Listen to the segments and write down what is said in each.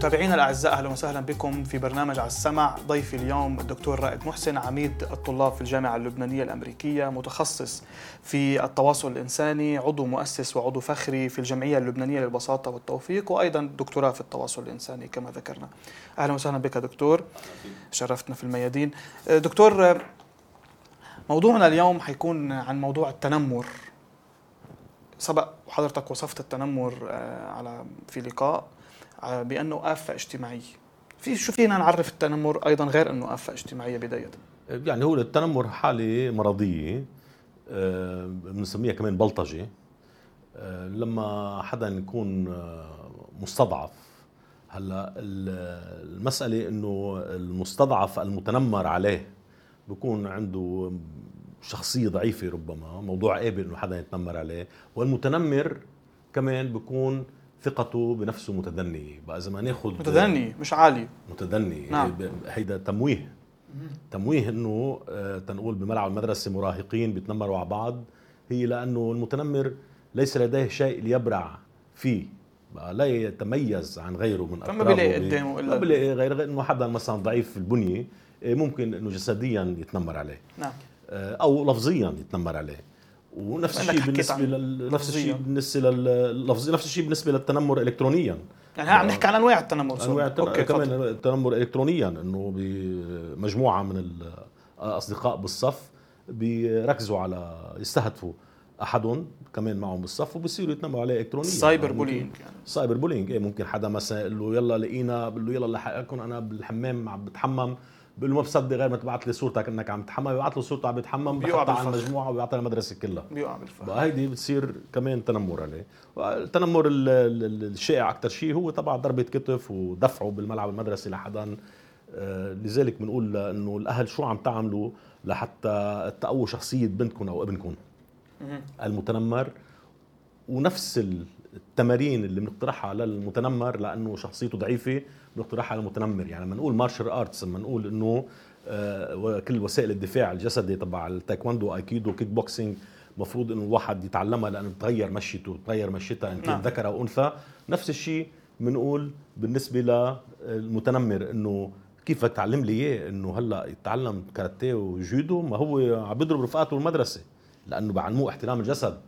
متابعينا الأعزاء أهلا وسهلا بكم في برنامج على السمع. ضيفي اليوم الدكتور رائد محسن عميد الطلاب في الجامعة اللبنانية الأمريكية متخصص في التواصل الإنساني عضو مؤسس وعضو فخري في الجمعية اللبنانية للبساطة والتوفيق وأيضا دكتوراه في التواصل الإنساني كما ذكرنا. أهلا وسهلا بك دكتور. شرفتنا في الميادين. دكتور موضوعنا اليوم حيكون عن موضوع التنمر. سبق وحضرتك وصفت التنمر آه، على في لقاء. بأنه آفة اجتماعية. في شو فينا نعرف التنمر أيضا غير أنه آفة اجتماعية بداية؟ يعني هو التنمر حالة مرضية آه، بنسميها كمان بلطجة. لما حدا يكون مستضعف هلا المسألة إنه المستضعف المتنمر عليه بكون عنده شخصية ضعيفة ربما موضوع قابل إنه حدا يتنمر عليه والمتنمر كمان بكون ثقته بنفسه متدنية بقى اذا ما ناخذ متدني مش عالي. متدني. نعم. هيدا تمويه. تمويه إنه آه، تنقول بملعب المدرسة مراهقين بيتنمروا على بعض. هي لأنه المتنمر ليس لديه شيء ليبرع فيه. بقى لا يتميز عن غيره من اقربه ما بيلاقي قدامه إلا ما بيلاقي غير, غير إنه حدا مثلا ضعيف في البنية إيه، ممكن إنه جسديا يتنمر عليه. نعم. آه، أو لفظيا يتنمر عليه. ونفس الشيء بالنسبة لل... نفس الشيء بالنسبة لللفظ نفس الشيء بالنسبة للتنمر الكترونيا. يعني عم نحكي عن أنواع التنمر أنواع التنمر okay كمان التنمر الكترونيا إنه بمجموعه من الأصدقاء بالصف بيركزوا على يستهدفوا أحدهم كمان معهم بالصف وبصيروا يتنمروا عليه الكترونيا. cyberbullying يعني. cyberbullying. إيه ممكن حدا مثلا يقول له يلا لقينا بقول له يلا لحقكم أنا بالحمام عم بتحمم. بقول له ما بصدق غير ما تبعت لي صورتك إنك عم تتحمم بيبعت له صورته عم بيتحمم بيقطع على المجموعة وبيعطيها المدرسة كلها. بيقع بالفخ بقى هيدي بتصير كمان تنمر عليه. التنمر الشائع أكثر شيء هو طبعا ضربة كتف ودفعه بالملعب المدرسي لحدا. آه، لذلك بنقول انه الأهل شو عم تعملوا لحتى تقووا شخصية بنتكم أو ابنكم. المتنمر ونفس التمارين اللي بنقترحها للمتنمر لأنه شخصيته ضعيفة بنقترحها للمتنمر يعني لما نقول martial arts لما نقول إنه آه كل وسائل الدفاع الجسدي تبع التايكوندو ايكيدو kick boxing المفروض إنه الواحد يتعلمها لأنه بتغير مشيته بتغير مشيتها إن كان نعم. ذكر أو أنثى نفس الشيء بنقول بالنسبة للمتنمر إنه كيف تعلم لي إياه إنه هلأ يتعلم كاراتيه وجودو ما هو عم بيضرب رفقاته بالمدرسة لأنه بعلموه احترام الجسد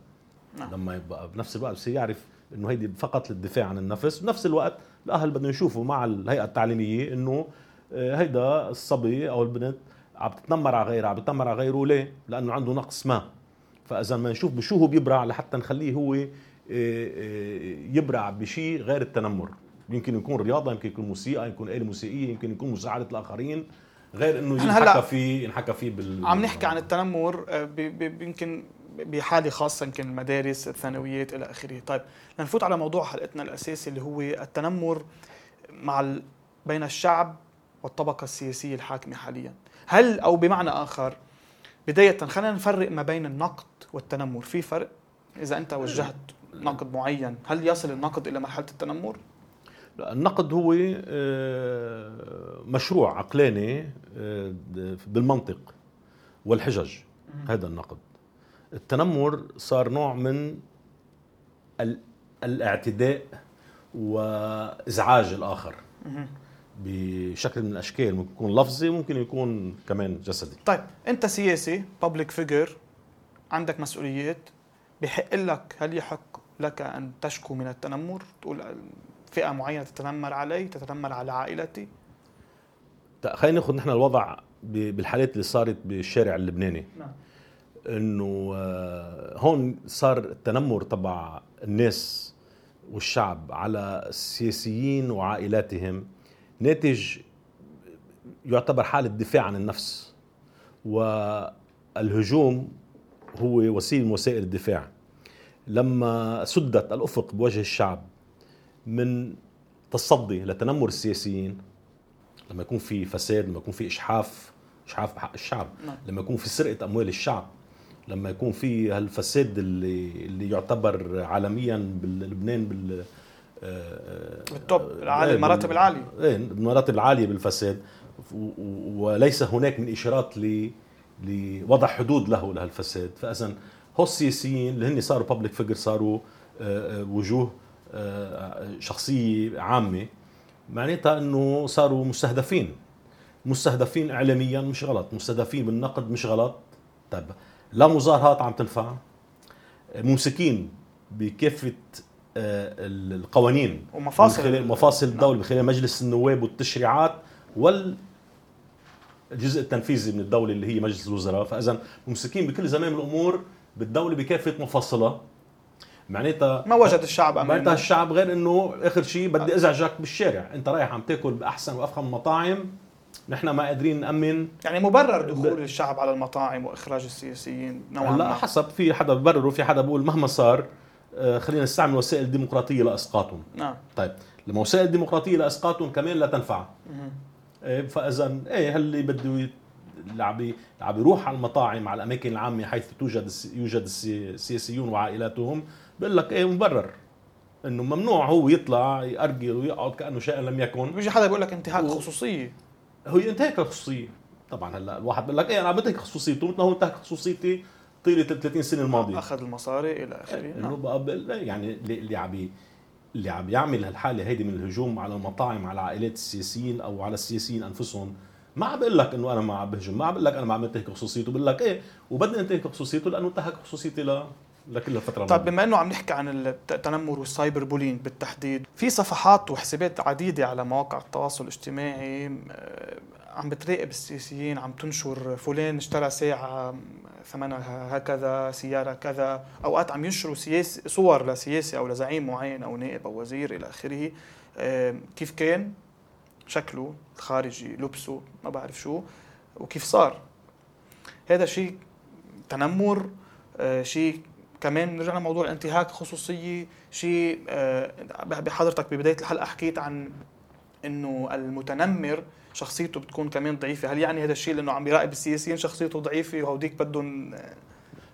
نعم. لما يبقى بنفس الوقت بصير يعرف إنه هيدي فقط للدفاع عن النفس. بنفس الوقت الأهل بدهم يشوفوا مع الهيئة التعليمية إنه آه، هيدا الصبي أو البنت عم تتنمر على غيرها عم تتنمر على غيره ليه؟ لأنه عنده نقص ما. فإذا ما نشوف بشو هو بيبرع لحتى نخليه هو آه، آه، يبرع بشيء غير التنمر. يمكن يكون رياضة يمكن يكون موسيقى يمكن آلة موسيقية يمكن يكون مساعدة الآخرين غير إنه ينحكى فيه ينحكى فيه بال عم نحكي عن التنمر يمكن بحاله خاصه يمكن المدارس الثانويات إلى آخره. طيب لنفوت على موضوع حلقتنا الأساسي اللي هو التنمر مع ال... بين الشعب والطبقة السياسية الحاكمة حاليا. هل أو بمعنى آخر بداية خلينا نفرق ما بين النقد والتنمر. في فرق؟ إذا أنت وجهت نقد معين هل يصل النقد إلى مرحلة التنمر؟ النقد هو آه، مشروع عقلاني آه، بالمنطق والحجج هذا النقد. التنمر صار نوع من الاعتداء وإزعاج الآخر. بشكل من الأشكال. ممكن يكون لفظي ممكن يكون كمان جسدي. طيب أنت سياسي بابليك فيجر عندك مسؤوليات بحق لك هل يحق لك أن تشكو من التنمر؟ تقول فئة معينة تتنمر علي تتنمر على عائلتي. خلينا ناخذ نحن الوضع بالحالات اللي صارت بالشارع اللبناني. نعم. إنه آه، هون صار التنمر تبع الناس والشعب على السياسيين وعائلاتهم ناتج يعتبر حالة دفاع عن النفس والهجوم هو وسيلة من وسائل الدفاع لما سدت الأفق بوجه الشعب من تصدي لتنمر السياسيين لما يكون في فساد لما يكون في إشحاف إشحاف بحق الشعب نعم. لما يكون في سرقة أموال الشعب لما يكون في هالفساد اللي اللي يعتبر عالميا بلبنان بال بالتوب العالي إيه، المراتب العالية. إيه المراتب العالية بالفساد. وليس هناك من إشارات ل لوضع حدود له لهالفساد. فاذا هو السياسيين اللي هن صاروا بابليك فيجر صاروا آه، آه، وجوه آه، شخصية عامة معناتها إنه صاروا مستهدفين. مستهدفين اعلاميا مش غلط. مستهدفين بالنقد مش غلط. طيب لا مظاهرات عم تنفع. ممسكين بكافة آه، القوانين ومفاصل. خلال مفاصل نعم. الدولة من خلال مجلس النواب والتشريعات وال الجزء التنفيذي من الدولة اللي هي مجلس الوزراء. فإذا ممسكين بكل زمام الأمور بالدولة بكافة مفاصلها معناتها ما وجد الشعب أمامه معناتها الشعب غير إنه آخر شيء بدي أزعجك بالشارع. أنت رايح عم تاكل بأحسن وأفخم مطاعم. نحن ما قادرين نأمن. يعني مبرر دخول ب... الشعب على المطاعم وإخراج السياسيين نوعا ما. حسب في حدا ببرر وفي حدا بيقول مهما صار آه، خلينا نستعمل وسائل ديمقراطية لأسقاطهم. نعم. طيب لما وسائل ديمقراطية لأسقاطهم كمان لا تنفع. إيه، فاذا إيه اللي بده اللي عم عم بيروح على المطاعم على الأماكن العامة حيث توجد يوجد السياسيون وعائلاتهم بيقول لك إيه مبرر. إنه ممنوع هو يطلع يأرجل ويقعد كأنه شيئا لم يكن. بيجي حدا بيقول لك انتهاك و... خصوصيه هو انتهاك الخصوصية. طبعا هلا الواحد بيقول لك إيه أنا عم بنتهك خصوصيته مثل هو انتهك خصوصيتي طيلة 30 سنة الماضية. أخذ المصاري إلى آخره. إيه، نعم. يعني اللي عم اللي عم يعمل هالحالة هيدي من الهجوم على المطاعم على عائلات السياسيين أو على السياسيين أنفسهم ما عم بقول لك إنه أنا ما عم بهجم ما عم بقول لك أنا ما عم انتهك خصوصيته بقول لك إيه وبدي انتهك خصوصيته لأنه انتهك خصوصيتي ل لكل الفترة طيب بما إنه عم نحكي عن التنمر وال cyber bullying بالتحديد في صفحات وحسابات عديدة على مواقع التواصل الاجتماعي آه، عم بتراقب السياسيين عم تنشر فلان اشترى ساعة ثمنها هكذا سيارة كذا أوقات عم ينشروا سياسي صور لسياسي أو لزعيم معين أو نائب أو وزير إلى آخره. كيف كان؟ شكله الخارجي لبسه ما بعرف شو وكيف صار؟ هذا شيء تنمر آه، شيء كمان رجعنا موضوع الانتهاك خصوصية شيء آه، بحضرتك ببداية الحلقة حكيت عن إنه المتنمر شخصيته بتكون كمان ضعيفة. هل يعني هذا الشيء لأنه عم يراقب السياسيين شخصيته ضعيفة وهوديك بدهم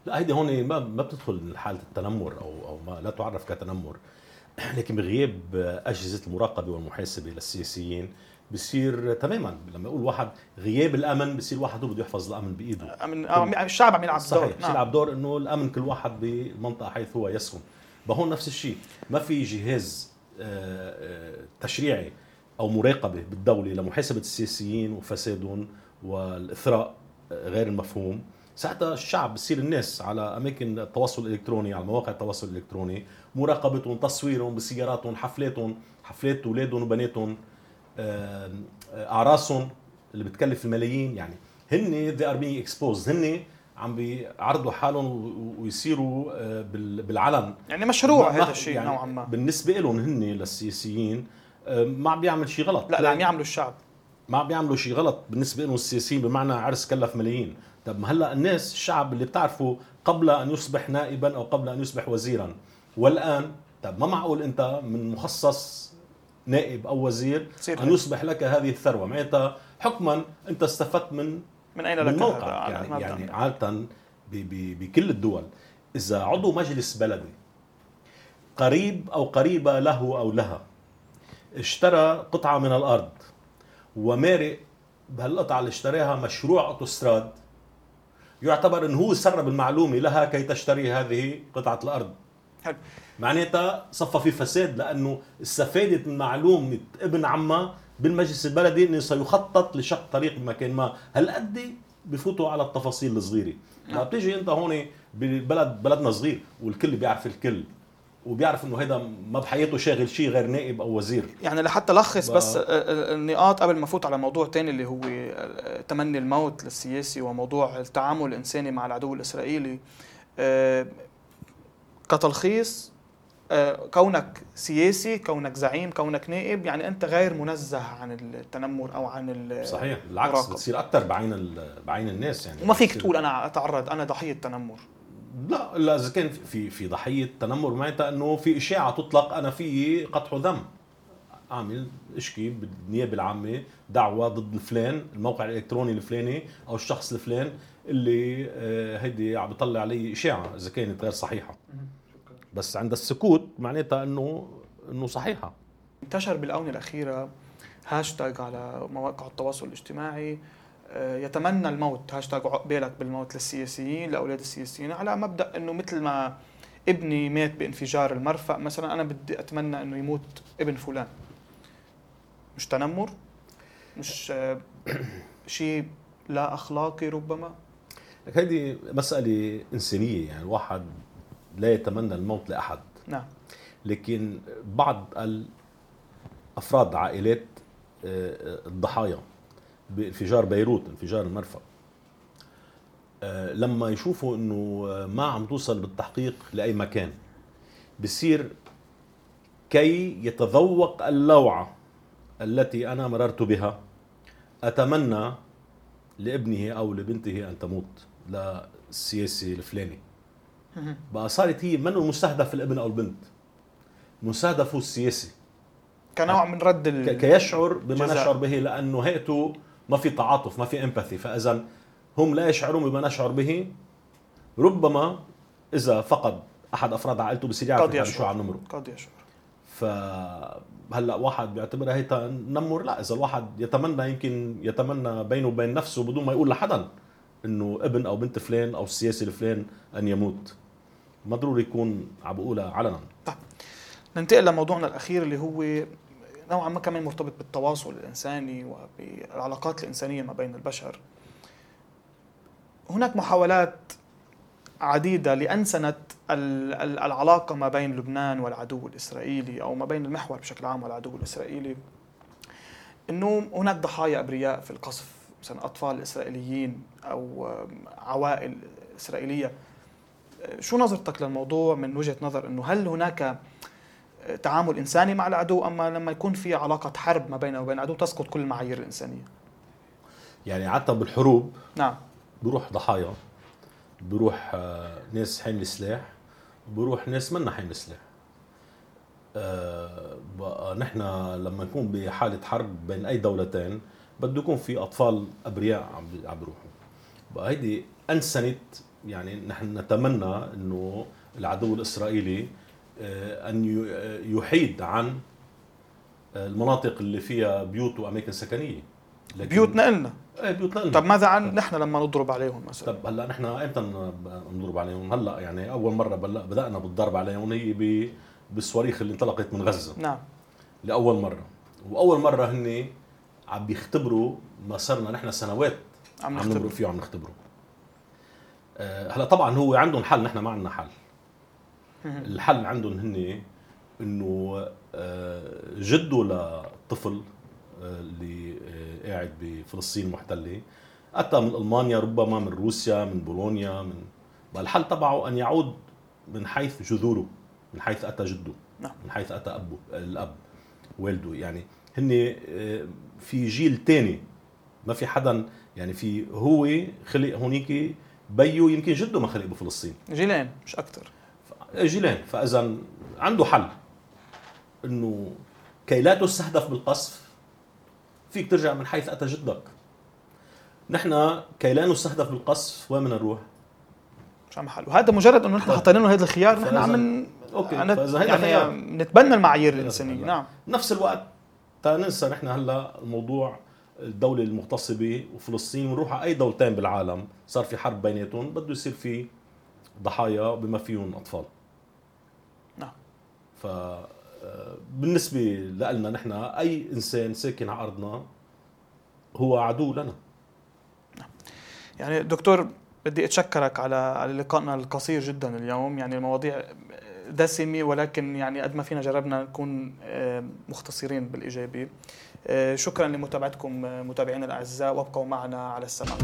لا هيدي هون ما ما بتدخل حالة التنمر أو أو ما لا تعرف كتنمر. لكن بغياب أجهزة المراقبة والمحاسبة للسياسيين بصير تماما. لما يقول واحد غياب الأمن بصير واحد هو بده يحفظ الأمن بإيده. أمن الشعب عم يلعب دور. صحيح نعم. يلعب دور إنه الأمن كل واحد بالمنطقة حيث هو يسكن بهون نفس الشيء. ما في جهاز آه، آه، تشريعي أو مراقبة بالدولة لمحاسبة السياسيين وفسادهم والإثراء غير المفهوم. ساعتها الشعب بصير الناس على أماكن التواصل الإلكتروني على مواقع التواصل الإلكتروني مراقبتهم تصويرهم بسياراتهم حفلاتهم حفلات أولادهم وبناتهم. اعراسهم اللي بتكلف الملايين يعني هن they are being exposed. هن عم بيعرضوا حالهم ويصيروا آه، بالعلن. يعني مشروع هذا الشيء يعني نوعا ما. بالنسبة لهم هن للسياسيين ما عم بيعمل شيء غلط. لا لا عم يعملوا الشعب. ما عم بيعملوا شيء غلط بالنسبة لهم السياسيين بمعنى عرس كلف ملايين. طب ما هلأ الناس الشعب اللي بتعرفه قبل أن يصبح نائبا أو قبل أن يصبح وزيرا والآن طب ما معقول أنت من مخصص نائب أو وزير أن يصبح لك هذه الثروة. معناتها حكما أنت استفدت من من أين لك الموقع يعني, يعني عادة بكل الدول إذا عضو مجلس بلدي قريب أو قريبة له أو لها اشترى قطعة من الأرض ومارق بهالقطعة اللي اشتراها مشروع أوتوستراد يعتبر انه هو سرب المعلومة لها كي تشتري هذه قطعة الأرض. حلو. معناتها صفى في فساد لأنه استفادت من معلومة ابن عمها بالمجلس البلدي إنه سيخطط لشق طريق بمكان ما. هالقد بفوتوا على التفاصيل الصغيرة. نعم. بتيجي أنت هون ببلد بلدنا صغير والكل بيعرف الكل وبيعرف إنه هذا ما بحياته شاغل شيء غير نائب أو وزير. يعني لحتى لخص ب... بس آه، آه، النقاط قبل ما أفوت على موضوع ثاني اللي هو آه، تمني الموت للسياسي وموضوع التعامل الإنساني مع العدو الإسرائيلي. كتلخيص كونك سياسي كونك زعيم كونك نائب يعني أنت غير منزه عن التنمر أو عن صحيح بالعكس بتصير أكثر بعين بعين الناس يعني. وما فيك تقول أنا أتعرض أنا ضحية تنمر. لا لا إذا كان في في ضحية تنمر معناتها إنه في إشاعة تطلق أنا في قطع ذم أعمل إشكي بالنيابة العامة دعوة ضد فلان الموقع الإلكتروني الفلاني أو الشخص الفلان اللي آه، هيدي عم بيطلع علي إشاعة إذا كانت غير صحيحة. بس عند السكوت معناتها إنه إنه صحيحة. انتشر بالآونة الأخيرة هاشتاج على مواقع التواصل الاجتماعي آه، يتمنى الموت هاشتاج عقبالك بالموت للسياسيين لأولاد السياسيين على مبدأ إنه مثل ما ابني مات بانفجار المرفأ مثلا أنا بدي أتمنى إنه يموت ابن فلان. مش تنمر؟ مش آه، شيء لا أخلاقي ربما؟ هذه مسألة إنسانية يعني الواحد لا يتمنى الموت لأحد. نعم. لكن بعض الأفراد عائلات آه، الضحايا بانفجار بيروت انفجار المرفأ آه، لما يشوفوا إنه ما عم توصل بالتحقيق لأي مكان بصير كي يتذوق اللوعة التي أنا مررت بها أتمنى لابنه أو لبنته أن تموت للسياسي الفلاني. بقى صارت هي منه المستهدف الابن أو البنت؟ مستهدف هو السياسي. كنوع من رد ال... كيشعر بما نشعر به لأنه هيئته ما في تعاطف ما في امباثي فاذا هم لا يشعرون بما نشعر به. ربما إذا فقد أحد أفراد عائلته بصير يعرف شو عم نمره قد يشعر. فهلأ واحد بيعتبرها هي تنمر؟ لا إذا الواحد يتمنى يمكن يتمنى بينه وبين نفسه بدون ما يقول لحدا. إنه ابن أو بنت فلان أو السياسي الفلان أن يموت. ما ضروري يكون عم بقولها علنا. طيب ننتقل لموضوعنا الأخير اللي هو نوعا ما كمان مرتبط بالتواصل الإنساني وبالعلاقات الإنسانية ما بين البشر. هناك محاولات عديدة لأنسنة العلاقة ما بين لبنان والعدو الإسرائيلي أو ما بين المحور بشكل عام والعدو الإسرائيلي. أنه هناك ضحايا أبرياء في القصف. مثلا أطفال إسرائيليين أو عوائل إسرائيلية. شو نظرتك للموضوع من وجهة نظر أنه هل هناك تعامل إنساني مع العدو أما لما يكون في علاقة حرب ما بينه وبين العدو؟ تسقط كل المعايير الإنسانية. يعني عادة بالحروب نعم. بروح ضحايا بروح آه، ناس حامل سلاح بروح ناس منا حامل سلاح. آه، بقى نحن لما نكون بحالة حرب بين أي دولتين بده يكون في أطفال أبرياء عم عم بيروحوا. بقى هيدي أنسنت يعني نحن نتمنى إنه العدو الإسرائيلي آه، أن يحيد عن المناطق اللي فيها بيوت وأماكن سكنية. لكن بيوتنا إلنا. إيه بيطلع طب ماذا عن نحن لما نضرب عليهم مثلا؟ طب هلأ نحن إمتى نضرب عليهم؟ هلأ يعني أول مرة بدأنا بالضرب عليهم هي بالصواريخ اللي انطلقت من غزة. نعم. لأول مرة. وأول مرة هن عم بيختبروا ما صرنا نحن سنوات عم نختبر فيه عم نختبره. أه هلا طبعا هو عندهم حل نحن ما عندنا حل. الحل عندهم هن إنه أه جدوا لطفل اللي آه، قاعد بفلسطين المحتله اتى من ألمانيا ربما من روسيا من بولونيا من الحل تبعه أن يعود من حيث جذوره من حيث أتى جده نعم. من حيث أتى أبوه الأب والده. يعني هن آه، في جيل ثاني ما في حدا يعني في هو خلق هونيك بيو يمكن جده ما خلق بفلسطين. جيلين مش أكثر جيلين. فاذا عنده حل. إنه كي لا تستهدف بالقصف فيك ترجع من حيث أتى جدك. نحن كي لا نستهدف بالقصف وين بدنا نروح؟ مش عم حل. وهذا مجرد إنه نحن طيب. حاطين لهم هذا الخيار نحن عم okay. يعني. نتبنى المعايير الإنسانية. نعم. نفس الوقت ننسى نحن هلا الموضوع الدولة المغتصبة وفلسطين ونروح على أي دولتين بالعالم. صار في حرب بيناتهم بده يصير في ضحايا بما فيهم أطفال. نعم. ف بالنسبة لنا نحن أي إنسان ساكن على أرضنا هو عدو لنا. يعني دكتور بدي أتشكرك على على لقائنا القصير جدا اليوم. يعني المواضيع دسمه ولكن يعني قد ما فينا جربنا نكون آه، مختصرين بالإيجابي. آه، شكرا لمتابعتكم آه، متابعينا الأعزاء وابقوا معنا على السماع.